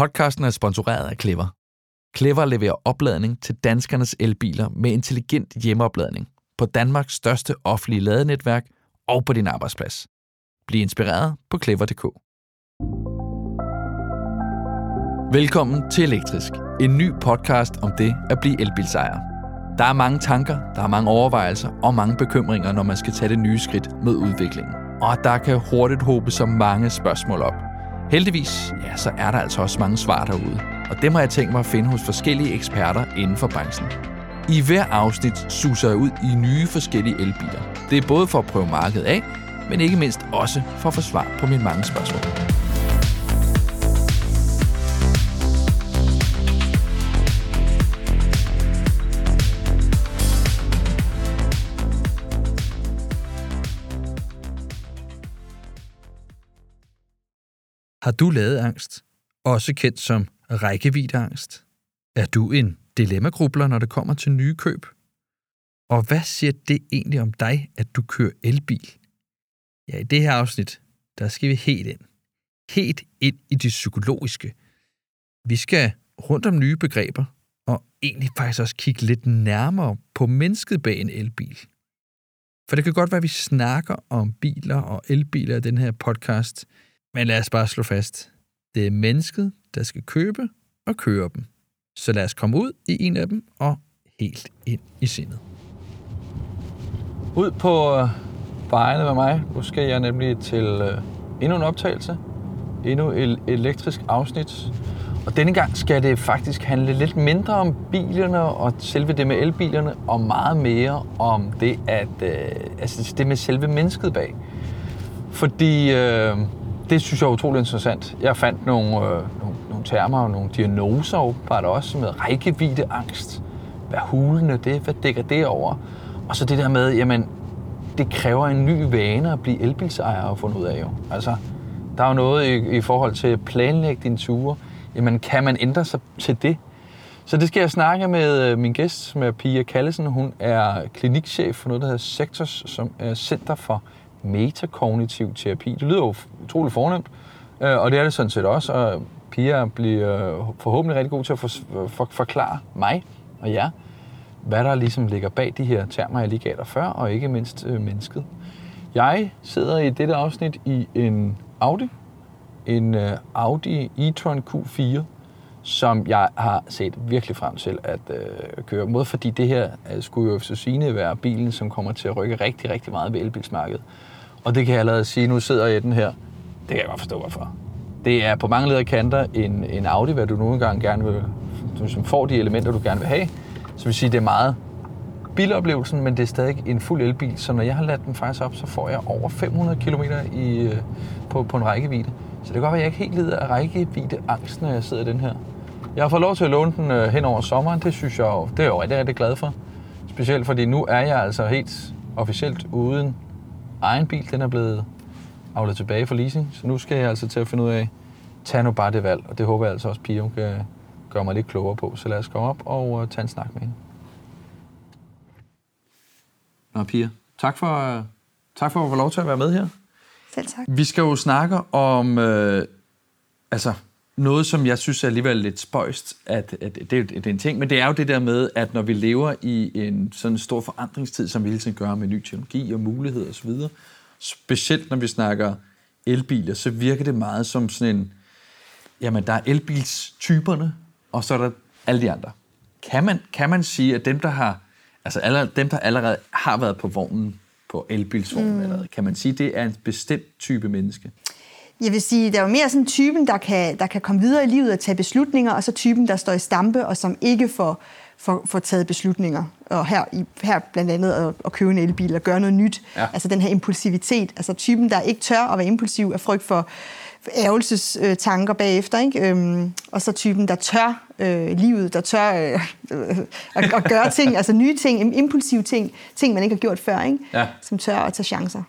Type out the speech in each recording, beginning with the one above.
Podcasten er sponsoreret af Clever. Clever leverer opladning til danskernes elbiler med intelligent hjemmeopladning på Danmarks største offentlige ladenetværk og på din arbejdsplads. Bliv inspireret på clever.dk. Velkommen til Elektrisk, en ny podcast om det at blive elbilsejer. Der er mange tanker, der er mange overvejelser og mange bekymringer, når man skal tage det nye skridt med udviklingen. Og der kan hurtigt håbe så mange spørgsmål op. Heldigvis, ja, så er der altså også mange svar derude. Og dem har jeg tænkt mig at finde hos forskellige eksperter inden for branchen. I hver afsnit suser jeg ud i nye forskellige elbiler. Det er både for at prøve markedet af, men ikke mindst også for at få svar på mine mange spørgsmål. Har du lavet angst? Også kendt som rækkeviddeangst? Er du en dilemmagrubler, når det kommer til nye køb? Og hvad siger det egentlig om dig, at du kører elbil? Ja, i det her afsnit, der skal vi helt ind. Helt ind i det psykologiske. Vi skal rundt om nye begreber, og egentlig faktisk også kigge lidt nærmere på mennesket bag en elbil. For det kan godt være, at vi snakker om biler og elbiler i den her podcast, men lad os bare slå fast. Det er mennesket, der skal købe og køre dem. Så lad os komme ud i en af dem og helt ind i sindet. Ud på øh, vejene med mig. Nu skal jeg nemlig til øh, endnu en optagelse. Endnu et elektrisk afsnit. Og denne gang skal det faktisk handle lidt mindre om bilerne og selve det med elbilerne, og meget mere om det, at, øh, altså det med selve mennesket bag. Fordi øh, det synes jeg er utrolig interessant. Jeg fandt nogle, øh, nogle, nogle termer og nogle diagnoser, åbenbart også med rækkeviddeangst. Hvad hulene det? Hvad dækker det over? Og så det der med, jamen, det kræver en ny vane at blive elbilsejer og fundet ud af jo. Altså, der er jo noget i, i forhold til at planlægge dine ture. Jamen, kan man ændre sig til det? Så det skal jeg snakke med øh, min gæst, med Pia Kallesen. Hun er klinikchef for noget, der hedder Sectors, som er Center for Metakognitiv Terapi. Det lyder jo utroligt fornemt, øh, og det er det sådan set også. Og Pia bliver forhåbentlig rigtig god til at for, for, forklare mig og jer, hvad der ligesom ligger bag de her termer, jeg lige gav dig før, og ikke mindst øh, mennesket. Jeg sidder i dette afsnit i en Audi, en øh, Audi e-tron Q4, som jeg har set virkelig frem til at øh, køre. mod, fordi det her øh, skulle jo efter sine være bilen, som kommer til at rykke rigtig, rigtig meget ved elbilsmarkedet. Og det kan jeg allerede sige, nu sidder jeg i den her. Det kan jeg godt forstå, hvorfor. Det er på mange ledere kanter en, en Audi, hvad du nogle gange gerne vil, du som får de elementer, du gerne vil have. Så vil sige, det er meget biloplevelsen, men det er stadig en fuld elbil. Så når jeg har ladt den faktisk op, så får jeg over 500 km i, øh, på, på en rækkevidde. Så det kan godt være, at jeg ikke helt lider af rækkevidde angst, når jeg sidder i den her. Jeg har fået lov til at låne den øh, hen over sommeren. Det synes jeg jo, det er jo rigtig, rigtig glad for. Specielt fordi nu er jeg altså helt officielt uden egen bil. Den er blevet afledt tilbage for leasing. Så nu skal jeg altså til at finde ud af, tag nu bare det valg. Og det håber jeg altså også, Pia kan gøre mig lidt klogere på. Så lad os komme op og uh, tage en snak med hende. Nå, Pia. Tak for, uh, tak for at få lov til at være med her. Selv tak. Vi skal jo snakke om uh, altså, noget, som jeg synes er alligevel lidt spøjst, at, at det, det er en ting, men det er jo det der med, at når vi lever i en sådan stor forandringstid, som vi hele tiden gør med ny teknologi og muligheder osv., specielt når vi snakker elbiler, så virker det meget som sådan en, jamen der er elbilstyperne, og så er der alle de andre. Kan man, kan man sige, at dem, der har, altså alle, dem, der allerede har været på vognen, på elbilsvognen, mm. eller, kan man sige, det er en bestemt type menneske? Jeg vil sige, der er jo mere sådan typen, der kan, der kan komme videre i livet og tage beslutninger, og så typen, der står i stampe, og som ikke får, får, får taget beslutninger. Og her, i, her blandt andet at, at købe en elbil og gøre noget nyt. Ja. Altså den her impulsivitet. Altså typen, der ikke tør at være impulsiv af frygt for ærgelsestanker bagefter. Ikke? Øhm, og så typen, der tør øh, livet, der tør øh, øh, at, at gøre ting, altså nye ting, impulsive ting, ting man ikke har gjort før, ikke? Ja. som tør at tage chancer.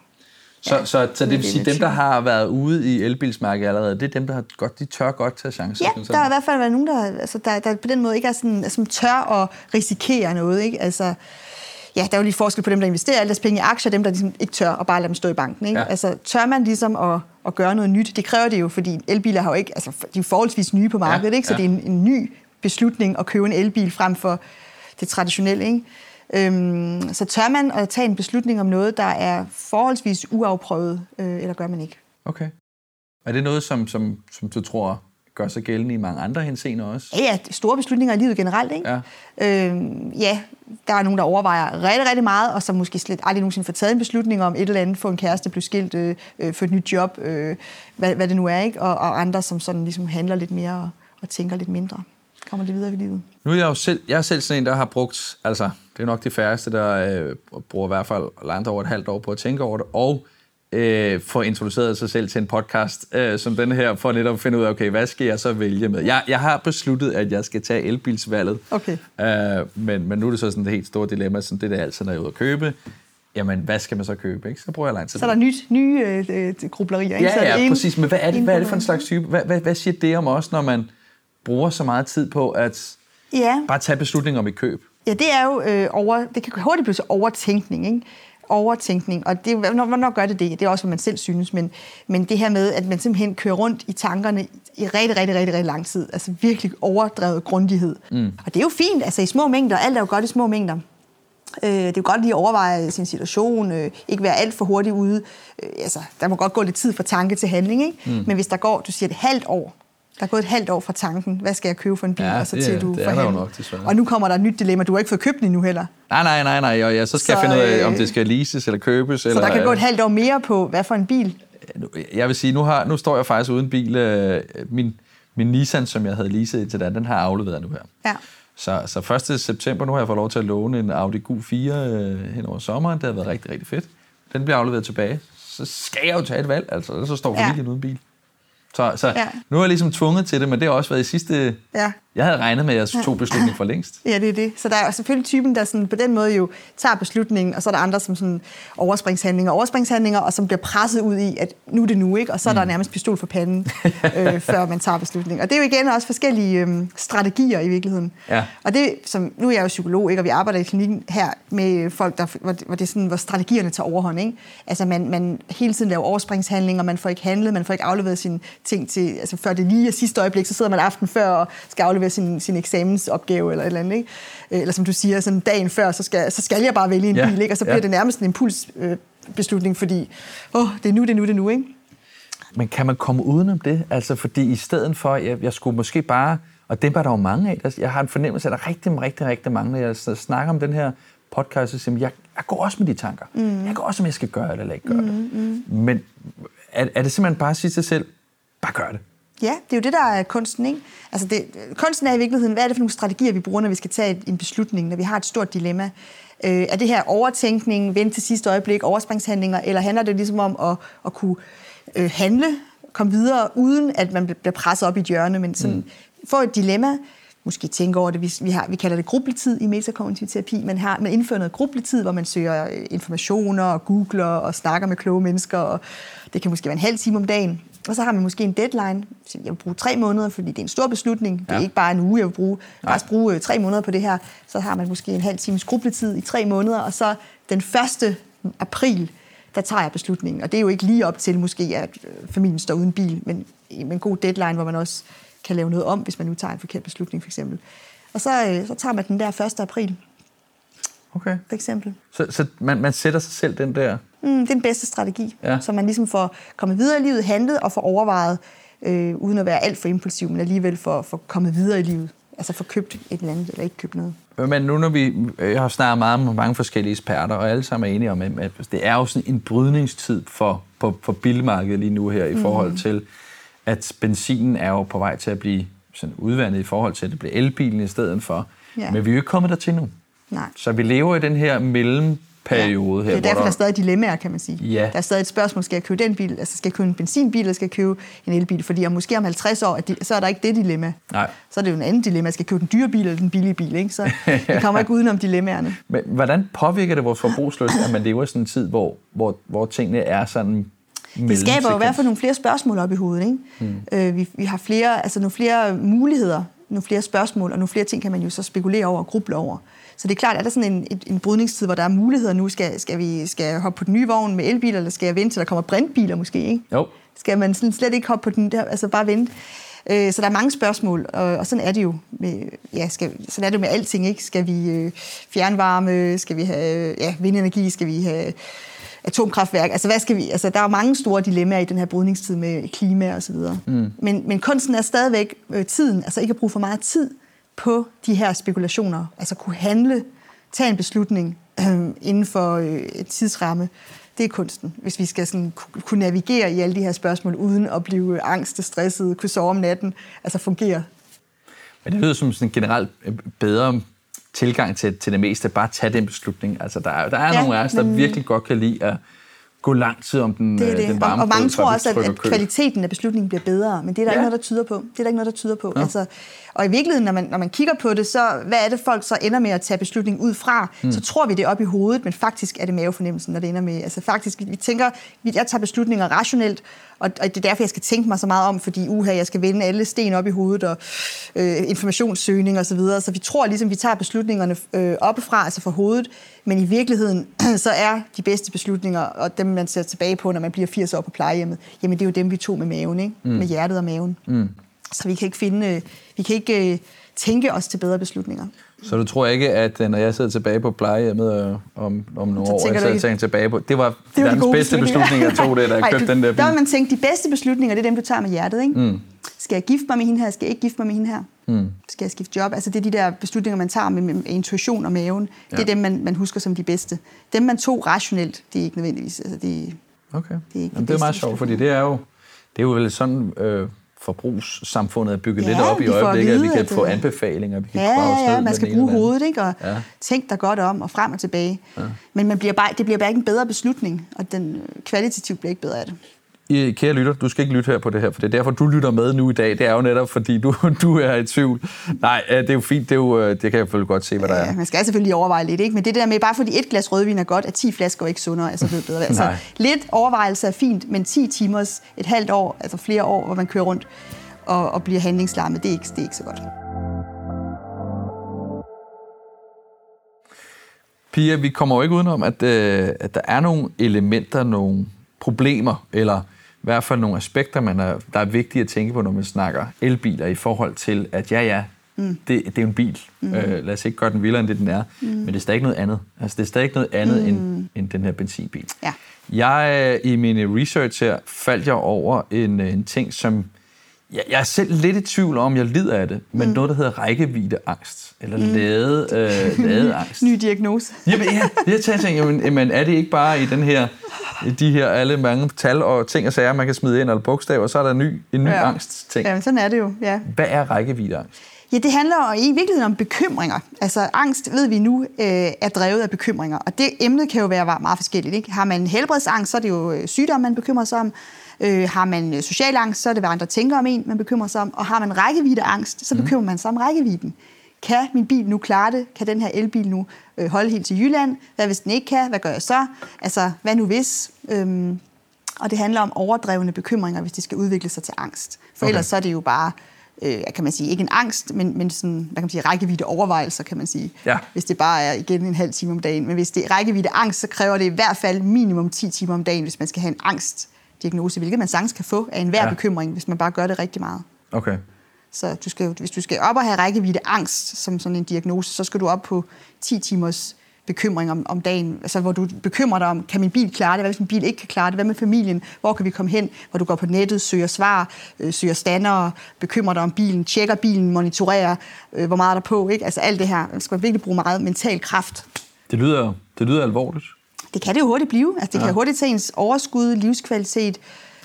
Så, ja, så, så det vil sige, dem, der har været ude i elbilsmarkedet allerede, det er dem, der har godt, de tør godt tage chancer? Ja, der har i hvert fald været nogen, der, altså, der, der på den måde ikke er sådan, altså, tør at risikere noget. Ikke? Altså, ja, der er jo lige forskel på dem, der investerer alle deres penge i aktier, og dem, der ligesom ikke tør at bare lade dem stå i banken. Ikke? Ja. Altså, tør man ligesom at at gøre noget nyt. Det kræver det jo, fordi elbiler har jo ikke, altså de er forholdsvis nye på markedet, Ja, ikke? så ja. det er en, en ny beslutning at købe en elbil frem for det traditionelle. Ikke? Øhm, så tør man at tage en beslutning om noget, der er forholdsvis uafprøvet, øh, eller gør man ikke? Okay. Er det noget, som, som, som du tror gør sig gældende i mange andre henseender også? Ja, ja, store beslutninger i livet generelt, ikke? Ja. Øhm, ja, der er nogen, der overvejer rigtig, rigtig meget, og som måske slet aldrig nogensinde får taget en beslutning om et eller andet, få en kæreste, blive skilt, øh, øh, få et nyt job, øh, hvad, hvad det nu er, ikke? Og, og andre, som sådan ligesom handler lidt mere og, og tænker lidt mindre. Kommer det videre i livet. Nu er jeg jo selv, jeg er selv sådan en, der har brugt, altså det er nok de færreste, der øh, bruger i hvert fald langt over et halvt år på at tænke over det, og øh, få introduceret sig selv til en podcast øh, som den her, for netop at finde ud af, okay, hvad skal jeg så vælge med? Jeg, jeg har besluttet, at jeg skal tage elbilsvalget, Okay. øh, men, men nu er det så sådan et helt stort dilemma, sådan det er altid, når jeg er ude at købe, jamen hvad skal man så købe? Ikke? Så bruger jeg lang tid. Så er der nyt, nye øh, grublerier, ikke? Ja, ja, præcis. Men hvad er, det, hvad er det for en slags type? Hvad, hvad, hvad siger det om os, når man bruger så meget tid på at Ja. bare tage beslutninger om et køb? Ja, det er jo øh, over, det kan hurtigt blive så overtænkning, ikke? Overtænkning, og det, hvornår, hvornår gør det det? Det er også, hvad man selv synes, men, men det her med, at man simpelthen kører rundt i tankerne i rigtig, rigtig, rigtig, rigtig lang tid, altså virkelig overdrevet grundighed. Mm. Og det er jo fint, altså i små mængder, alt er jo godt i små mængder. Øh, det er jo godt lige at overveje sin situation, øh, ikke være alt for hurtigt ude. Øh, altså, der må godt gå lidt tid fra tanke til handling, ikke? Mm. Men hvis der går, du siger et halvt år, der er gået et halvt år fra tanken, hvad skal jeg købe for en bil, Ja, og så det til du det er der jo nok, desværre. Og nu kommer der et nyt dilemma, du har ikke fået købt den endnu heller. Nej, nej, nej, nej. Og ja, så skal Så, jeg finde ud af, om øh, det skal leases eller købes. Så eller, der kan gå et halvt år mere på, hvad for en bil. Jeg vil sige, nu, har, nu står jeg faktisk uden bil. Øh, Min, min Nissan, som jeg havde leaset til den, den har jeg afleveret nu her. Ja. Så, så 1. september, nu har jeg fået lov til at låne en Audi Q4 øh, hen over sommeren. Det har været rigtig, rigtig fedt. Den bliver afleveret tilbage. Så skal jeg jo tage et valg, altså. Så står Ja. familien uden bil. Så, så Ja. nu er jeg ligesom tvunget til det, men det har også været i sidste... Ja. Jeg havde regnet med, at jeg tog beslutningen for længst. Ja, det er det. Så der er selvfølgelig typen, der sådan, på den måde jo tager beslutningen, og så er der andre som sådan overspringshandlinger, overspringshandlinger, og som bliver presset ud i, at nu er det nu, ikke? Og så er der nærmest pistol for panden, øh, før man tager beslutningen. Og det er jo igen også forskellige øh, strategier i virkeligheden. Ja. Og det, som, nu er jeg jo psykolog, ikke? og vi arbejder i klinikken her med folk, der, hvor, det- hvor det er sådan, hvor strategierne tager overhånd. Ikke? Altså man, man hele tiden laver overspringshandlinger, man får ikke handlet, man får ikke afleveret sine ting til, altså før det lige er sidste øjeblik, så sidder man aften før og skal aflevere sin, sin eksamensopgave eller et eller andet. Ikke? Eller som du siger, sådan dagen før, så skal, så skal jeg bare vælge en Ja, bil, ikke? og så bliver ja. det nærmest en impulsbeslutning, beslutning, fordi åh, det er nu, det er nu, det er nu. Ikke? Men kan man komme udenom det? Altså, fordi i stedet for, jeg, jeg skulle måske bare, og det var der jo mange af, der- jeg har en fornemmelse af, at der er rigtig, rigtig, rigtig mange, når jeg snakker om den her podcast, så siger jeg, jeg, går også med de tanker. Mm. Jeg går også, om jeg skal gøre det eller ikke gøre mm, det. Men er, er det simpelthen bare at sige til sig selv, bare gør det? Ja, det er jo det, der er kunsten. Ikke? Altså det, kunsten er i virkeligheden, hvad er det for nogle strategier, vi bruger, når vi skal tage en beslutning, når vi har et stort dilemma. Øh, er det her overtænkning, vente til sidste øjeblik, overspringshandlinger, eller handler det ligesom om at, at kunne øh, handle, komme videre, uden at man bliver presset op i et hjørne, men sådan, mm. få et dilemma, måske tænke over det. Vi, vi, har, vi kalder det grubletid i metakognitiv terapi. Man, har, man indfører noget grubletid, hvor man søger øh, informationer og googler og snakker med kloge mennesker. Og det kan måske være en halv time om dagen. Og så har man måske en deadline. Jeg vil bruge tre måneder, fordi det er en stor beslutning. Det er Ja. ikke bare en uge, jeg vil bruge. Vil bruge øh, tre måneder på det her. Så har man måske en halv times grubletid i tre måneder. Og så den 1. april, der tager jeg beslutningen. Og det er jo ikke lige op til måske, at øh, familien står uden bil, men med en god deadline, hvor man også kan lave noget om, hvis man nu tager en forkert beslutning, for eksempel. Og så, øh, så tager man den der 1. april, Okay. for eksempel. Så, så man, man sætter sig selv den der... Mm, det er den bedste strategi, Ja. så man ligesom får kommet videre i livet, handlet og får overvejet, øh, uden at være alt for impulsiv, men alligevel får, får kommet videre i livet. Altså få købt et eller andet, eller ikke købt noget. Men nu når vi, jeg har snakket meget med mange forskellige eksperter, og alle sammen er enige om, at det er jo sådan en brydningstid for, for, for bilmarkedet lige nu her, i forhold til, at benzinen er jo på vej til at blive sådan udvandet i forhold til, at det bliver elbilen i stedet for. Ja. Men vi er jo ikke kommet dertil nu. Nej. Så vi lever i den her mellemperiode her, Det er derfor, hvor der er stadig dilemmaer, kan man sige. Ja. Der er stadig et spørgsmål, skal jeg købe den bil, altså skal jeg købe en benzinbil, eller skal jeg købe en elbil? Fordi om måske om 50 år, de- så er der ikke det dilemma. Nej. Så er det jo en anden dilemma, skal jeg købe den dyre bil eller den billige bil? Ikke? Så vi kommer ikke udenom dilemmaerne. Men hvordan påvirker det vores forbrugsløst, at man lever i sådan en tid, hvor, hvor, hvor tingene er sådan Det skaber jo i hvert fald nogle flere spørgsmål op i hovedet. Ikke? Mm. Øh, vi, vi har flere, altså nogle flere muligheder, nogle flere spørgsmål, og nogle flere ting kan man jo så spekulere over og gruble over. Så det er klart, er der sådan en, en, en brydningstid, hvor der er muligheder nu? Skal, skal vi skal jeg hoppe på den nye vogn med elbiler, eller skal jeg vente til der kommer brintbiler måske? Ikke? Jo. Skal man slet ikke hoppe på den der, altså bare vente? Øh, så der er mange spørgsmål, og, og sådan er det jo med, ja, skal, sådan er det med alting. Ikke? Skal vi øh, fjernvarme? Skal vi have ja, vindenergi? Skal vi have atomkraftværk? Altså, hvad skal vi? Altså, der er mange store dilemmaer i den her brydningstid med klima og så videre. Mm. Men, men kunsten er stadigvæk øh, tiden, altså ikke at bruge for meget tid på de her spekulationer. Altså kunne handle, tage en beslutning øh, inden for øh, et tidsramme det er kunsten. Hvis vi skal sådan kunne navigere i alle de her spørgsmål, uden at blive angst stresset, kunne sove om natten, altså fungere. Men det lyder som sådan en generelt øh, bedre tilgang til, til det meste, bare tage den beslutning. Altså, der er, der er ja, nogle af os, der men... virkelig godt kan lide at gå lang tid om den, det er det. den varme Og, og mange tror også, at, at kvaliteten af beslutningen bliver bedre, men det er der ja. ikke noget, der tyder på. Det er der ikke noget, der tyder på. Ja. Altså, og i virkeligheden, når man, når man kigger på det, så hvad er det, folk så ender med at tage beslutningen ud fra? Mm. Så tror vi det op i hovedet, men faktisk er det mavefornemmelsen, når det ender med. Altså faktisk, vi tænker, jeg tager beslutninger rationelt, og, og det er derfor, jeg skal tænke mig så meget om, fordi uha, jeg skal vende alle sten op i hovedet, og øh, informationssøgning og så videre. Så vi tror ligesom, vi tager beslutningerne øh, oppefra, altså fra hovedet, men i virkeligheden, så er de bedste beslutninger, og dem man ser tilbage på, når man bliver 80 år på plejehjemmet, jamen det er jo dem, vi tog med maven, ikke? Mm. med hjertet og maven. Mm. Så vi kan ikke finde, øh, vi kan ikke øh, tænke os til bedre beslutninger. Så du tror ikke, at øh, når jeg sidder tilbage på plejehjemmet om, om nogle så år, jeg sidder tilbage på, det var det var de bedste beslutning, jeg tog det, da jeg købte den der bil? Der vil man tænke, de bedste beslutninger, det er dem, du tager med hjertet. Ikke? Mm. Skal jeg gifte mig med hende her? Skal jeg ikke gifte mig med hende her? Mm. Skal jeg skifte job? Altså det er de der beslutninger, man tager med, med intuition og maven. Ja. Det er dem, man, man husker som de bedste. Dem, man tog rationelt, det er ikke nødvendigvis. Altså, det, okay. det er, ikke Jamen, det er meget sjovt, fordi det er jo, det er jo vel sådan... Øh, forbrugssamfundet er bygget ja, lidt op i øjeblikket, at vi kan få anbefalinger, vi kan ja, ja, ja, man skal bruge hovedet, ikke? og ja. tænke dig godt om, og frem og tilbage. Ja. Men man bliver bare, det bliver bare ikke en bedre beslutning, og den kvalitativt bliver ikke bedre af det. Kære lytter, du skal ikke lytte her på det her, for det er derfor, du lytter med nu i dag. Det er jo netop, fordi du, du er i tvivl. Nej, det er jo fint, det, er jo, det kan jeg selvfølgelig godt se, hvad der er. man skal selvfølgelig overveje lidt, ikke? men det der med, bare fordi et glas rødvin er godt, at 10 flasker er ikke sundere, altså det bedre. Altså, lidt overvejelse er fint, men 10 timers, et halvt år, altså flere år, hvor man kører rundt, og, og bliver handlingslammet. Det er, ikke, det er ikke så godt. Pia, vi kommer jo ikke udenom, at, øh, at der er nogle elementer, nogle problemer, eller hvert fald nogle aspekter, man er, der er vigtige at tænke på, når man snakker elbiler, i forhold til, at ja, ja, mm. det, det er en bil. Mm. Øh, lad os ikke gøre den vildere, end det den er. Mm. Men det er stadig noget andet. Altså, det er stadig noget andet mm. end, end den her benzinbil. Ja. Jeg, i min research her, faldt jeg over en, en ting, som jeg, jeg er selv lidt i tvivl om, jeg lider af det, men mm. noget, der hedder rækkeviddeangst, eller mm. lade, øh, ladeangst. Ny diagnose. jamen, ja, jeg tænker, jamen, jamen, er det ikke bare i den her, de her alle mange tal og ting og sager, man kan smide ind, eller bogstaver, så er der en ny, en ny ja. angst-ting. Jamen, sådan er det jo, ja. Hvad er rækkeviddeangst? Ja, det handler i virkeligheden om bekymringer. Altså angst, ved vi nu, øh, er drevet af bekymringer. Og det emne kan jo være meget forskelligt. Ikke? Har man helbredsangst, så er det jo øh, sygdom, man bekymrer sig om. Øh, har man øh, social angst, så er det, hvad andre tænker om en, man bekymrer sig om. Og har man rækkeviddeangst, så mhm. bekymrer man sig om rækkevidden. Kan min bil nu klare det? Kan den her elbil nu øh, holde helt til Jylland? Hvad hvis den ikke kan? Hvad gør jeg så? Altså, hvad nu hvis? Øhm, og det handler om overdrevne bekymringer, hvis det skal udvikle sig til angst. For okay. ellers så er det jo bare øh, kan man sige, ikke en angst, men, men sådan, hvad kan man sige, rækkevidde overvejelser, kan man sige. Ja. Hvis det bare er igen en halv time om dagen. Men hvis det er rækkevidde angst, så kræver det i hvert fald minimum 10 timer om dagen, hvis man skal have en angstdiagnose, hvilket man sagtens kan få af enhver ja. bekymring, hvis man bare gør det rigtig meget. Okay. Så du skal, hvis du skal op og have rækkevidde angst som sådan en diagnose, så skal du op på 10 timers bekymring om, om dagen, altså hvor du bekymrer dig om, kan min bil klare det, hvad hvis min bil ikke kan klare det, hvad med familien, hvor kan vi komme hen, hvor du går på nettet, søger svar, øh, søger stander, bekymrer dig om bilen, tjekker bilen, monitorerer, øh, hvor meget er der på, ikke? altså alt det her, man skal virkelig bruge meget mental kraft. Det lyder, det lyder alvorligt. Det kan det jo hurtigt blive, altså det ja. kan hurtigt tage ens overskud, livskvalitet,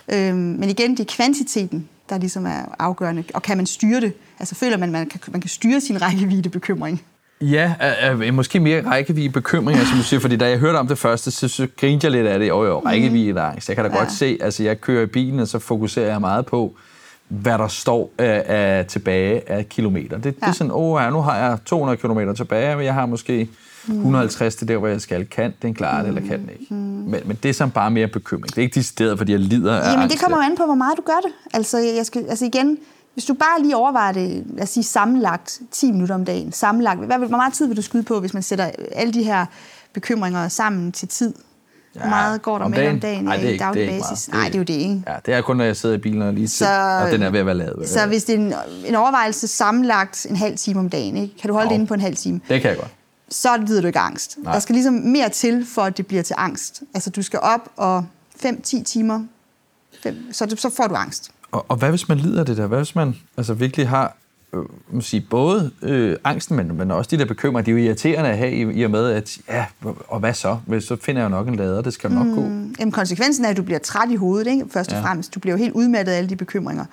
øh, men igen, det er kvantiteten, der ligesom er afgørende, og kan man styre det, altså føler man, man kan, man kan styre sin rækkevidde bekymring. Ja, øh, måske mere rækkevidde bekymringer, som du siger, fordi da jeg hørte om det første, så, så grinte jeg lidt af det. Jo, jo, rækkevidde angst. Jeg kan da ja. godt se, altså jeg kører i bilen, og så fokuserer jeg meget på, hvad der står af, af tilbage af kilometer. Det, ja. det er sådan, åh, ja, nu har jeg 200 km tilbage, men jeg har måske 150 til der, hvor jeg skal. Kan den klare det, eller kan den ikke? Mm. Men, men det er sådan bare mere bekymring. Det er ikke de steder, fordi jeg lider af Jamen, det kommer an på, hvor meget du gør det. Altså, jeg skal, altså igen, hvis du bare lige overvejer det, lad os sige sammenlagt 10 minutter om dagen, sammenlagt, hvad, hvor meget tid vil du skyde på, hvis man sætter alle de her bekymringer sammen til tid? Hvor meget går der om med dagen? om dagen Nej, i det er ikke- daglig det er ikke basis? meget. Nej, det er jo det, ikke? Ja, det er kun, når jeg sidder i bilen og lige Så- så, og den er ved at være lavet. Så hvis det er en, en overvejelse sammenlagt en halv time om dagen, ikke? kan du holde Jo. det inde på en halv time, Det kan jeg godt. så lider du ikke angst. Nej. Der skal ligesom mere til, for at det bliver til angst. Altså, du skal op og 5-10 timer, fem, så, så får du angst. Og, og hvad hvis man lider af det der? Hvad hvis man altså virkelig har øh, man sige, både øh, angsten, men, men også de der bekymringer, de er jo irriterende at have i, i og med, at ja, og hvad så? Så finder jeg jo nok en lader, det skal nok gå. Jamen, konsekvensen er, at du bliver træt i hovedet, ikke? først og Ja. fremmest. Du bliver jo helt udmattet af alle de bekymringer.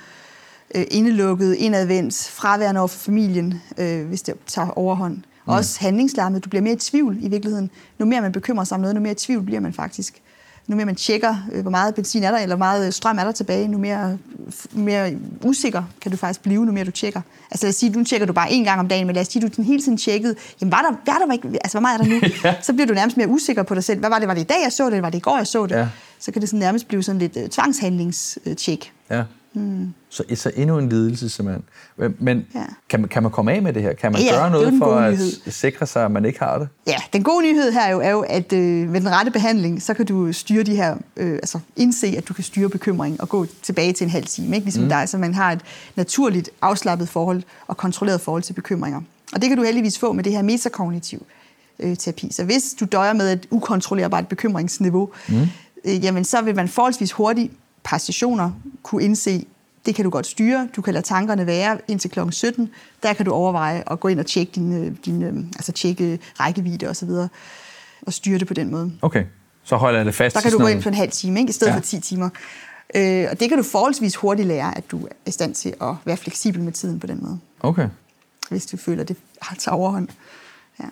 Øh, indelukket, indadvendt, fraværende over for familien, øh, hvis det tager overhånd. Mm. Også handlingslammet. Du bliver mere i tvivl i virkeligheden. Nu mere man bekymrer sig om noget, nu mere i tvivl bliver man faktisk. Nu mere man tjekker, øh, hvor meget benzin er der, eller hvor meget øh, strøm er der tilbage, nu mere, mere usikker kan du faktisk blive, nu mere du tjekker. Altså lad os sige, nu tjekker du bare en gang om dagen, men lad os sige, du sådan hele tiden tjekkede, jamen var der, var der ikke, altså hvor meget er der nu? Ja. Så bliver du nærmest mere usikker på dig selv. Hvad var det? Var det i dag, jeg så det, eller var det i går, jeg så det? Ja. Så kan det sådan nærmest blive sådan lidt uh, tvangshandlingstjek. Ja. Mm. Så, så endnu en lidelse, simpelthen. Men, men Ja. kan, man, kan man komme af med det her? Kan man Ja, gøre noget for at nyhed. sikre sig, at man ikke har det? Ja, den gode nyhed her er jo, er jo at øh, med den rette behandling, så kan du styre de her, øh, altså indse, at du kan styre bekymringen og gå tilbage til en halv time, ikke? ligesom mm. dig, så man har et naturligt afslappet forhold og kontrolleret forhold til bekymringer. Og det kan du heldigvis få med det her metakognitiv øh, terapi. Så hvis du døjer med et ukontrollerbart bekymringsniveau, mm. øh, jamen så vil man forholdsvis hurtigt par sessioner kunne indse, det kan du godt styre. Du kan lade tankerne være indtil kl. 17. Der kan du overveje at gå ind og tjekke, din, øh, din, øh, altså tjekke rækkevidde og så videre, og styre det på den måde. Okay, så holder jeg det fast Der kan du gå ind på en halv time, ikke? i stedet ja. for 10 timer. Øh, og det kan du forholdsvis hurtigt lære, at du er i stand til at være fleksibel med tiden på den måde, Okay. hvis du føler, at det har taget overhånd.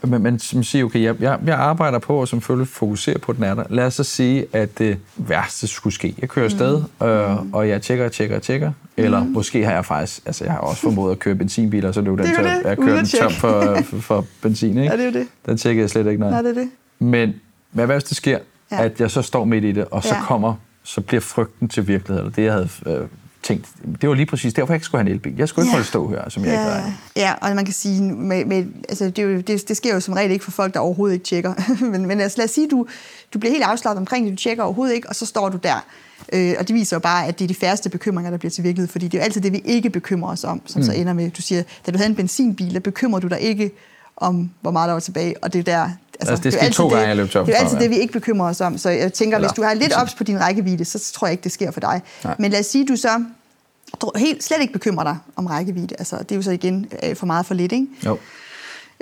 Men, men som siger, okay, jeg, jeg, jeg arbejder på at selvfølgelig fokusere på, at den er der. Lad os så sige, at det værste skulle ske. Jeg kører afsted, Mm. øh, og jeg tjekker og tjekker og tjekker. Eller måske har jeg faktisk, altså jeg har også formået at køre benzinbiler, og så løb den tør. Jeg kører den tom for, for, for benzin, ikke? Ja, det er jo det. Den tjekker jeg slet ikke noget. Nej, det er det. Men hvad hvis det sker, Ja. ja. at jeg så står midt i det, og så Ja. kommer, så bliver frygten til virkelighed, eller det, jeg havde øh, tænkt. Det var lige præcis derfor, jeg ikke skulle have en elbil. Jeg skulle ikke Ja. holde stå her, som jeg ikke regner. Ja, og man kan sige, med, med, altså det, er jo, det, det sker jo som regel ikke for folk, der overhovedet ikke tjekker. men, men altså, lad os sige, du, du bliver helt afslappet omkring det, du tjekker overhovedet ikke, og så står du der. Øh, og det viser jo bare, at det er de færreste bekymringer, der bliver til virkelighed, fordi det er jo altid det, vi ikke bekymrer os om, som mm. så ender med, du siger, da du havde en benzinbil, der bekymrer du dig ikke om, hvor meget der var tilbage, og det er der... Altså, det er skete to gange, jeg løb tør Det er altid det, vi ikke bekymrer os om. Så jeg tænker, Eller- hvis du har lidt ops på din rækkevidde, så tror jeg ikke, det sker for dig. Nej. Men lad os sige, du så helt slet ikke bekymrer dig om rækkevidde. Altså, det er jo så igen øh, for meget for lidt, ikke? Jo.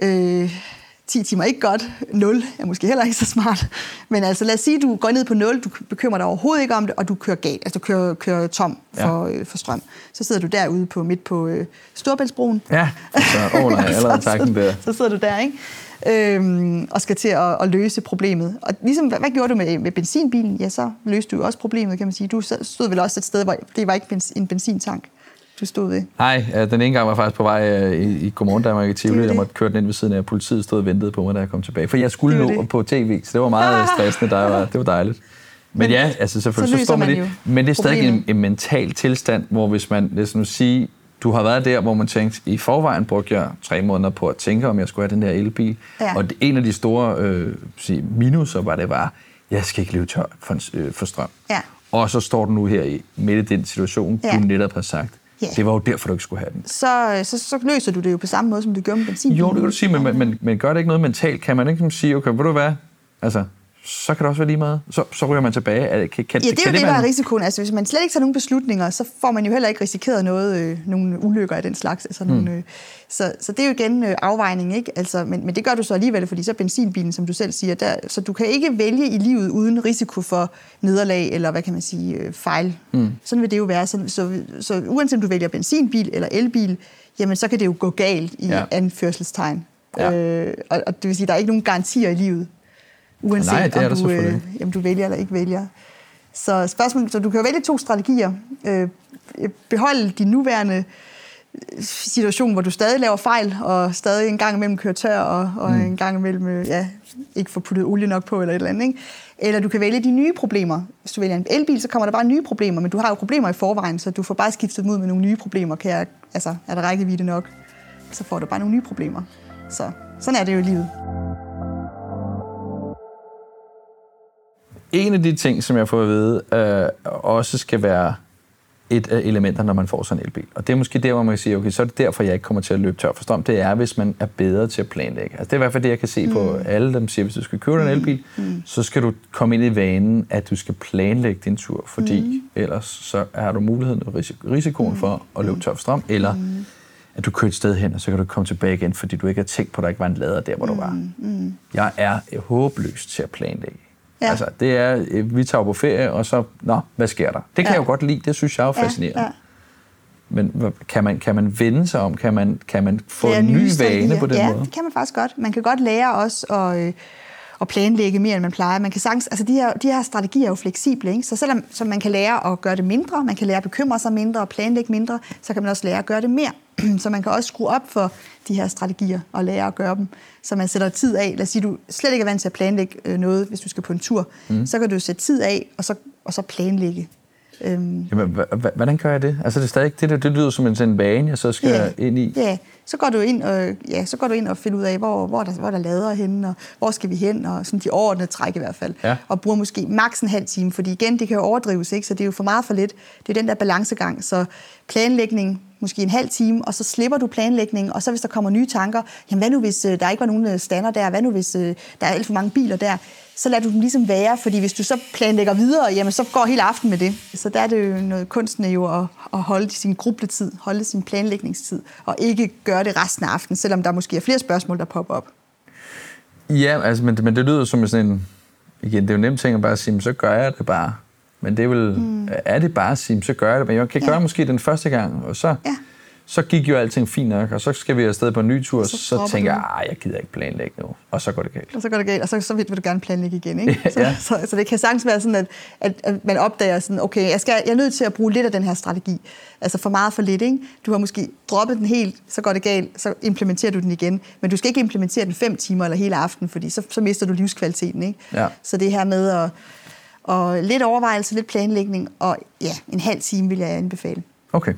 Øh, 10 timer er ikke godt. 0 er måske heller ikke så smart. Men altså, lad os sige, at du går ned på 0, du bekymrer dig overhovedet ikke om det, og du kører galt, altså du kører, kører tom for, ja. øh, for strøm. Så sidder du derude på midt på øh, Storbæltsbroen. Ja, altså, oh, nej, allerede tak den der. Så sidder du der, ikke? Øhm, og skal til at, at løse problemet. Og ligesom, hvad, hvad gjorde du med, med benzinbilen? Ja, så løste du også problemet, kan man sige. Du stod vel også et sted, hvor det var ikke en benzintank, du stod ved. Nej, øh, den ene gang var jeg faktisk på vej øh, i, i Godmorgen Danmark i Tivoli. Jeg måtte køre den ind ved siden af. Politiet stod og ventede på mig, da jeg kom tilbage. For jeg skulle nå det. på tv, så det var meget stressende. Der var, det var dejligt. Men, Men ja, altså selvfølgelig, så så, står man man det. Men det er stadig en, en mental tilstand, hvor hvis man, lad os nu sige, du har været der, hvor man tænkte, i forvejen brugte jeg tre måneder på at tænke, om jeg skulle have den her elbil. Ja. Og en af de store øh, sige, minuser var det var, jeg skal ikke leve tør for, øh, for strøm. Ja. Og så står du nu her i midt i den situation, Ja. du netop har sagt. Ja. Det var jo derfor, du ikke skulle have den. Så, så, så løser du det jo på samme måde, som du gjorde med benzinbilen. Jo, det kan du sige, men, men, men, gør det ikke noget mentalt? Kan man ikke sådan sige, okay, ved du hvad? Altså, så kan det også være lige meget. Så, så ryger man tilbage. Det- Kan, kan, Ja, det er kan jo det, der være- er risikoen. Altså, hvis man slet ikke tager nogen beslutninger, så får man jo heller ikke risikeret noget, øh, nogle ulykker af den slags. Altså, Hmm. nogle, øh, så, så det er jo igen øh, afvejning, ikke? Altså, men, men det gør du så alligevel, fordi så er benzinbilen, som du selv siger, der, så du kan ikke vælge i livet uden risiko for nederlag, eller hvad kan man sige, øh, fejl. Mm. Sådan vil det jo være. Så, så, så uanset om du vælger benzinbil eller elbil, jamen så kan det jo gå galt i Ja. anførselstegn. Ja. Øh, og, og det vil sige, der er ikke nogen garantier i livet, uanset Nej, det er om du, øh, jamen, du vælger eller ikke vælger. Så, spørgsmålet, så du kan jo vælge to strategier. Øh, beholde din nuværende øh, situation, hvor du stadig laver fejl, og stadig en gang imellem kører tør, og, og mm. en gang imellem øh, ja, ikke får puttet olie nok på, eller et eller andet. Ikke? Eller du kan vælge de nye problemer. Hvis du vælger en elbil, så kommer der bare nye problemer, men du har jo problemer i forvejen, så du får bare skiftet dem ud med nogle nye problemer. Kan jeg, altså, er der rækkevidde nok? Så får du bare nogle nye problemer. Så sådan er det jo i livet. En af de ting, som jeg får at vide, øh, også skal være et af elementerne, når man får sådan en elbil. Og det er måske der, hvor man kan sige, okay, så er det derfor, jeg ikke kommer til at løbe tør for strøm. Det er, hvis man er bedre til at planlægge. Altså, det er i hvert fald det, jeg kan se mm. på alle dem, siger, hvis du skal købe mm. en elbil, mm. så skal du komme ind i vanen, at du skal planlægge din tur, fordi mm. ellers så har du muligheden og risikoen for at løbe tør for strøm, eller mm. at du kører et sted hen, og så kan du komme tilbage igen, fordi du ikke har tænkt på, at der ikke var en lader der, hvor mm. du var. Mm. Jeg er håbløs til at planlægge. Ja. Altså, det er, øh, vi tager på ferie, og så, nå, hvad sker der? Det kan ja. jeg jo godt lide, det synes jeg er fascinerende. Ja. Ja. Men kan man, kan man vende sig om? Kan man, kan man få en ny vane på den ja, måde? Ja, det kan man faktisk godt. Man kan godt lære også at, øh, at planlægge mere, end man plejer. Man kan sagtens, altså de, her, de her strategier er jo fleksible, ikke? så selvom så man kan lære at gøre det mindre, man kan lære at bekymre sig mindre og planlægge mindre, så kan man også lære at gøre det mere. Så man kan også skrue op for de her strategier og lære at gøre dem, så man sætter tid af. Lad os sige, du slet ikke er vant til at planlægge øh, noget, hvis du skal på en tur. Mm. Så kan du sætte tid af, og så, og så planlægge. Øhm. Jamen, hvordan gør jeg det? Altså det, er stadig, det, det lyder som en sådan vane, jeg så skal ja, ind i. Ja, så går du ind og, ja, så går du ind og finder ud af, hvor, hvor, der, hvor der lader henne, og hvor skal vi hen, og sådan de overordnede træk i hvert fald. Ja. Og bruger måske maks en halv time, fordi igen, det kan jo overdrives, ikke? så det er jo for meget for lidt. Det er den der balancegang. Så planlægning, måske en halv time, og så slipper du planlægningen, og så hvis der kommer nye tanker, jamen hvad nu hvis øh, der ikke var nogen øh, stander der, hvad nu hvis øh, der er alt for mange biler der, så lader du dem ligesom være, fordi hvis du så planlægger videre, jamen så går hele aften med det. Så der er det jo noget kunsten er jo at, at holde sin grubletid, holde sin planlægningstid, og ikke gøre det resten af aftenen, selvom der måske er flere spørgsmål, der popper op. Ja, altså, men, men det lyder som sådan en, igen, det er jo nemt ting at bare sige, så gør jeg det bare. Men det er vel, mm. er det bare at sige, så gør jeg det. Men jeg kan ja. gøre det måske den første gang, og så, ja. Så gik jo alting fint nok, og så skal vi afsted på en ny tur, og så, så tænker jeg, jeg gider ikke planlægge nu, og så går det galt. Og så går det galt, og så, så vil du gerne planlægge igen, ikke? Så, ja. så, så, så det kan sagtens være sådan, at, at, at man opdager sådan, okay, jeg, skal, jeg er nødt til at bruge lidt af den her strategi. Altså for meget for lidt, ikke? Du har måske droppet den helt, så går det galt, så implementerer du den igen. Men du skal ikke implementere den fem timer eller hele aften, fordi så, så mister du livskvaliteten, ikke? Ja. Så det her med at og lidt overvejelse, lidt planlægning, og ja, en halv time vil jeg anbefale. Okay.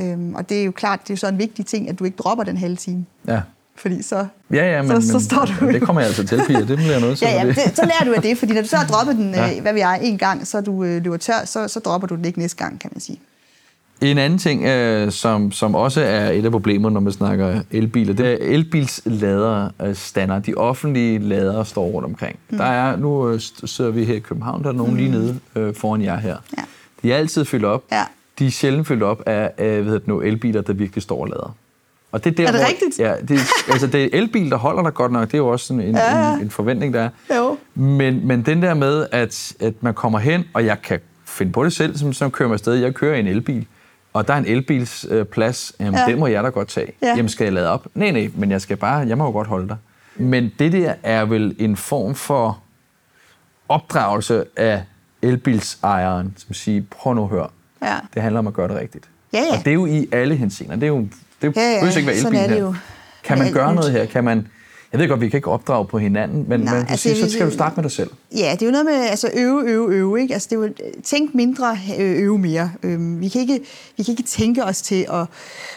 Øhm, og det er jo klart, det er jo så en vigtig ting, at du ikke dropper den halve time. Ja. Fordi så, ja, ja, men, så, så står du... det kommer jeg altså til, Pia. Det bliver noget til. ja, ja, det, så lærer du af det, fordi når du så har droppet den, ja. øh, hvad vi er, en gang, så du øh, løber tør, så, så dropper du den ikke næste gang, kan man sige. En anden ting, øh, som, som også er et af problemerne, når man snakker elbiler, det er elbilslader standard. De offentlige lader står rundt omkring. Mm. Der er, nu øh, sidder vi her i København, der er nogen mm. lige nede øh, foran jer her. Ja. De er altid fyldt op. Ja. De er sjældent fyldt op af, af hvad det nu, elbiler, der virkelig står og lader. Og det er, der, er det hvor, rigtigt? Ja, det, altså det er elbil, der holder dig godt nok. Det er jo også sådan en, ja, en, en forventning, der er. Jo. Men, men den der med, at, at man kommer hen, og jeg kan finde på det selv, som så kører mig afsted. Jeg kører i en elbil og der er en elbilsplads, øh, jamen ja. den må jeg da godt tage. Ja. Jamen skal jeg lade op? Nej, nej, men jeg skal bare, jeg må jo godt holde dig. Men det der er vel en form for opdragelse af elbilsejeren, som siger, prøv nu at høre, ja. det handler om at gøre det rigtigt. Ja, ja. Og det er jo i alle henseender. Det er jo, det er ja, ja. ikke være elbil her. Kan man gøre noget her? Kan man jeg ved godt, vi kan ikke opdrage på hinanden, men, Nej, men altså, siger, så skal du starte med dig selv. Ja, det er jo noget med altså, øve, øve, øve. Ikke? Altså, det er jo, tænk mindre, øve mere. Øhm, vi, kan ikke, vi kan ikke tænke os til at,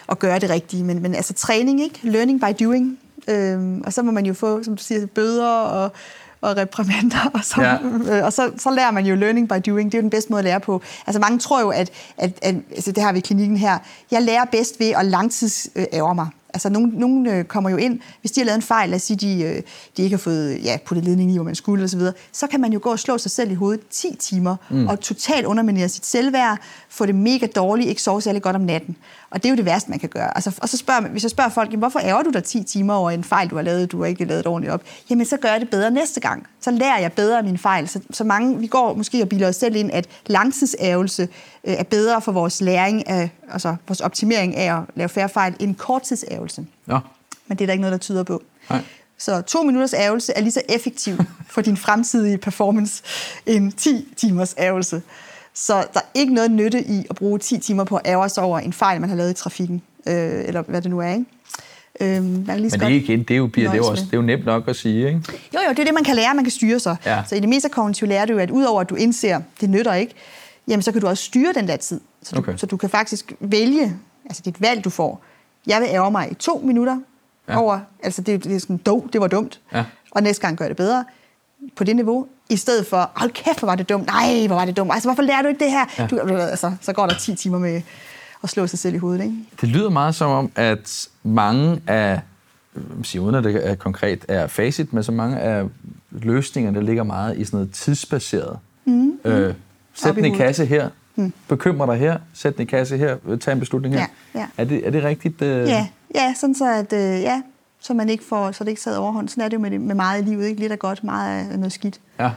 at gøre det rigtige, men, men altså træning, ikke? learning by doing. Øhm, og så må man jo få, som du siger, bøder og, og reprimander, og, så, ja. øh, og så, så lærer man jo learning by doing. Det er jo den bedste måde at lære på. Altså mange tror jo, at, at, at altså, det har vi i klinikken her, jeg lærer bedst ved at langtidsære mig. Altså, nogen, nogen øh, kommer jo ind, hvis de har lavet en fejl, lad os sige, de, øh, de ikke har fået ja, puttet ledning i, hvor man skulle, osv., så, så kan man jo gå og slå sig selv i hovedet 10 timer, mm. og totalt underminere sit selvværd, få det mega dårligt, ikke sove særlig godt om natten. Og det er jo det værste, man kan gøre. Altså, og så spørger, hvis jeg spørger folk, jamen, hvorfor ærger du dig 10 timer over en fejl, du har lavet, du har ikke lavet ordentligt op? Jamen, så gør jeg det bedre næste gang. Så lærer jeg bedre af min fejl. Så, så mange, vi går måske og bilder os selv ind, at langtidsævelse øh, er bedre for vores læring, af, altså vores optimering af at lave færre fejl, end korttidsævelse. Ja. Men det er der ikke noget, der tyder på. Nej. Så to minutters ævelse er lige så effektiv for din fremtidige performance end 10 timers ævelse. Så der er ikke noget nytte i at bruge 10 timer på at sig over en fejl, man har lavet i trafikken, øh, eller hvad det nu er, ikke? Øhm, man kan lige Men det er, igen, det er, jo, det, er jo også, det er jo nemt nok at sige, ikke? Jo, jo, det er det, man kan lære, man kan styre sig. Ja. Så i det meste kognitive lærer du, at udover at du indser, det nytter ikke, jamen så kan du også styre den der tid. Så du, okay. så du kan faktisk vælge, altså et valg, du får. Jeg vil ære mig i to minutter ja. over, altså det, det er sådan, dog, det var dumt, ja. og næste gang gør det bedre. På det niveau, I stedet for, hold kæft, hvor var det dumt. Nej, hvor var det dumt. Altså, hvorfor lærer du ikke det her? Ja. Du, altså, så går der 10 timer med at slå sig selv i hovedet. Ikke? Det lyder meget som om, at mange af, siger, uden at det er konkret er facit, men så mange af løsningerne ligger meget i sådan noget tidsbaseret. Mm. Øh, sæt den i kasse her, mm. bekymre dig her, sæt den i kasse her, tag en beslutning her. Ja, ja. Er, det, er det rigtigt? Øh... Ja, ja, sådan så, at, øh, ja, så man ikke får, så det ikke sad overhånd. Sådan er det jo med, med meget i livet, ikke? Lidt er godt, meget er noget skidt. Ja.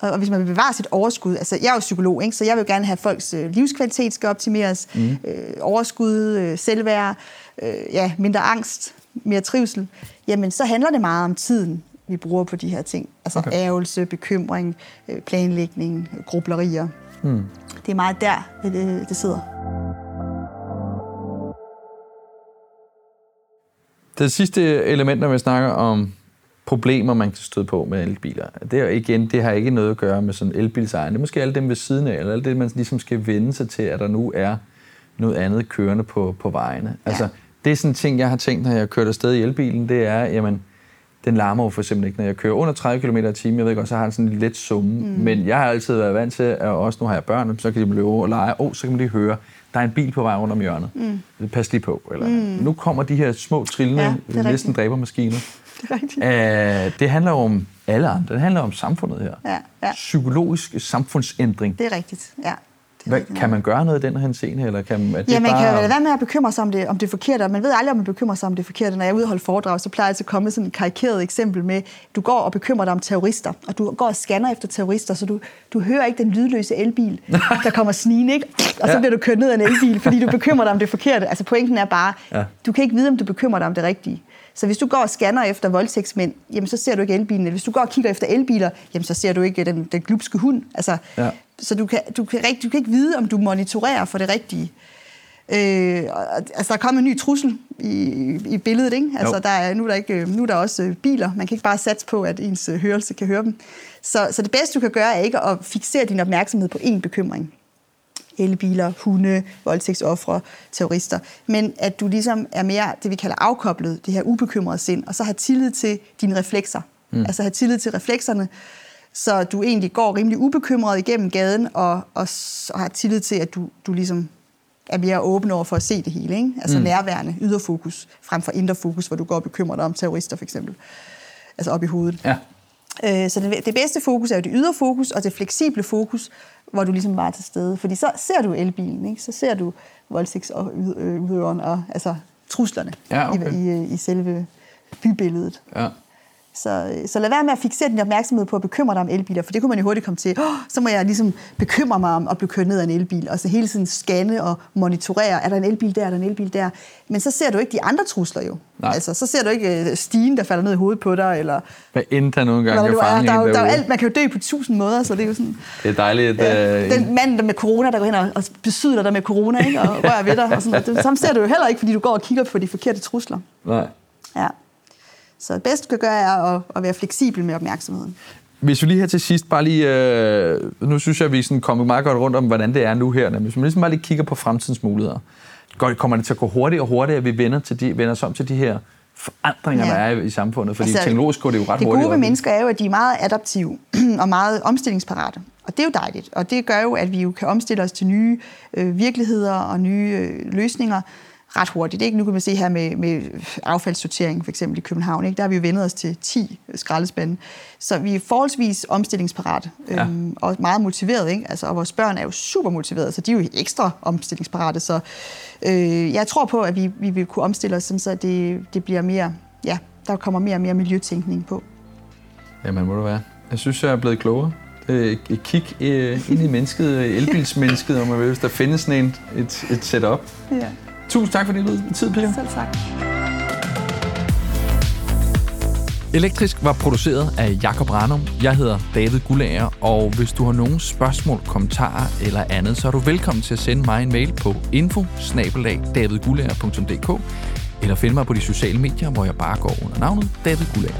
Og, hvis man vil bevare sit overskud, altså jeg er jo psykolog, ikke? så jeg vil gerne have, at folks øh, livskvalitet skal optimeres, mm. øh, overskud, øh, selvværd, øh, ja, mindre angst, mere trivsel, jamen så handler det meget om tiden, vi bruger på de her ting. Altså okay. ærgelse, bekymring, øh, planlægning, grublerier. Mm. Det er meget der, det, det sidder. Det sidste element, når vi snakker om problemer, man kan støde på med elbiler, det er igen, det har ikke noget at gøre med sådan elbilsejeren. Det er måske alle dem ved siden af, eller alt det, man ligesom skal vende sig til, at der nu er noget andet kørende på, på vejene. Ja. Altså, det er sådan en ting, jeg har tænkt, når jeg kørt afsted i elbilen, det er, jamen, den larmer jo for eksempel ikke, når jeg kører under 30 km i timen. Jeg ved godt, så har den sådan en let summe. Mm. Men jeg har altid været vant til, at også nu har jeg børn, så kan de løbe og lege. Og oh, så kan man lige høre, der er en bil på vej rundt om hjørnet. Mm. Pas lige på. Eller, mm. Nu kommer de her små trillende, ja, næsten dræbermaskiner. Det er rigtigt. Æh, det handler jo om alle andre. Det handler om samfundet her. Ja, ja. Psykologisk samfundsændring. Det er rigtigt, ja. Hvad, kan man gøre noget i den her scene? Eller kan, er det ja, man bare... kan jo være med at bekymre sig om det, om det forkerte. Man ved aldrig, om man bekymrer sig om det forkerte. Når jeg er ude og holde foredrag, så plejer jeg altid at komme med sådan et karikeret eksempel med, du går og bekymrer dig om terrorister, og du går og scanner efter terrorister, så du, du hører ikke den lydløse elbil, der kommer snigende, ikke? og så ja. bliver du kørt ned af en elbil, fordi du bekymrer dig om det forkerte. Altså pointen er bare, ja. du kan ikke vide, om du bekymrer dig om det rigtige. Så hvis du går og scanner efter voldtægtsmænd, jamen så ser du ikke elbilen. Hvis du går og kigger efter elbiler, jamen så ser du ikke den, den glupske hund. Altså, ja. Så du kan, du, kan, du kan ikke vide, om du monitorerer for det rigtige. Øh, altså, der er kommet en ny trussel i, i billedet, ikke? Altså, der er, nu, er der ikke, nu er der også øh, biler. Man kan ikke bare satse på, at ens øh, hørelse kan høre dem. Så, så det bedste, du kan gøre, er ikke at fixere din opmærksomhed på én bekymring elbiler, hunde, voldtægtsoffre, terrorister, men at du ligesom er mere det, vi kalder afkoblet, det her ubekymrede sind, og så har tillid til dine reflekser. Mm. Altså have tillid til reflekserne, så du egentlig går rimelig ubekymret igennem gaden, og, og, og har tillid til, at du, du ligesom er mere åben over for at se det hele. Ikke? Altså mm. nærværende, yderfokus, frem for indre fokus, hvor du går og bekymrer dig om terrorister for eksempel. Altså op i hovedet. Ja. Øh, så det, det bedste fokus er jo det ydre fokus, og det fleksible fokus, hvor du ligesom bare er til stede. Fordi så ser du elbilen, ikke? så ser du voldtægtsudøveren og altså truslerne ja, okay. i, i, i selve bybilledet. Ja. Så, så lad være med at fixere din opmærksomhed på at bekymre dig om elbiler, for det kunne man jo hurtigt komme til. Oh, så må jeg ligesom bekymre mig om at blive kørt ned af en elbil, og så hele tiden scanne og monitorere, er der en elbil der, er der en elbil der. Men så ser du ikke de andre trusler jo. Nej. Altså, så ser du ikke øh, stigen, der falder ned i hovedet på dig, eller... Hvad end der nogle gange kan fange er, der, er, der er alt, man kan jo dø på tusind måder, så det er jo sådan... Det er dejligt. Ja, øh... Den mand der med corona, der går hen og, og besyder dig med corona, ikke? og rører ved dig. Og sådan, det, samme ser du jo heller ikke, fordi du går og kigger på de forkerte trusler. Nej. Ja. Så det bedste, du kan gøre, er at, at være fleksibel med opmærksomheden. Hvis vi lige her til sidst bare lige, øh, nu synes jeg, at vi er kommet meget godt rundt om, hvordan det er nu her. Hvis man ligesom bare lige kigger på fremtidens muligheder, kommer det til at gå hurtigere og hurtigere, at vi vender, til de, vender os om til de her forandringer, ja. der er i samfundet? Fordi altså, teknologisk går det jo ret hurtigt. Det gode ved mennesker er jo, at de er meget adaptive og meget omstillingsparate. Og det er jo dejligt. Og det gør jo, at vi jo kan omstille os til nye øh, virkeligheder og nye øh, løsninger, ret hurtigt. Ikke? Nu kan man se her med, med affaldssortering, for eksempel i København, ikke? der har vi jo vendet os til 10 skraldespande. Så vi er forholdsvis omstillingsparate ja. øhm, og meget motiveret. Ikke? Altså, og vores børn er jo super motiverede, så de er jo ekstra omstillingsparate. Så øh, jeg tror på, at vi, vi vil kunne omstille os, så det, det bliver mere, ja, der kommer mere og mere miljøtænkning på. Jamen, må du være. Jeg synes, jeg er blevet klogere et kig øh, ind i mennesket, elbilsmennesket, om man vil, hvis der findes sådan en, et, et setup. Ja. Tusind tak for din tid, Pia. Selv tak. Elektrisk var produceret af Jakob Ranum. Jeg hedder David Gullager, og hvis du har nogle spørgsmål, kommentarer eller andet, så er du velkommen til at sende mig en mail på info eller finde mig på de sociale medier, hvor jeg bare går under navnet David Gullager.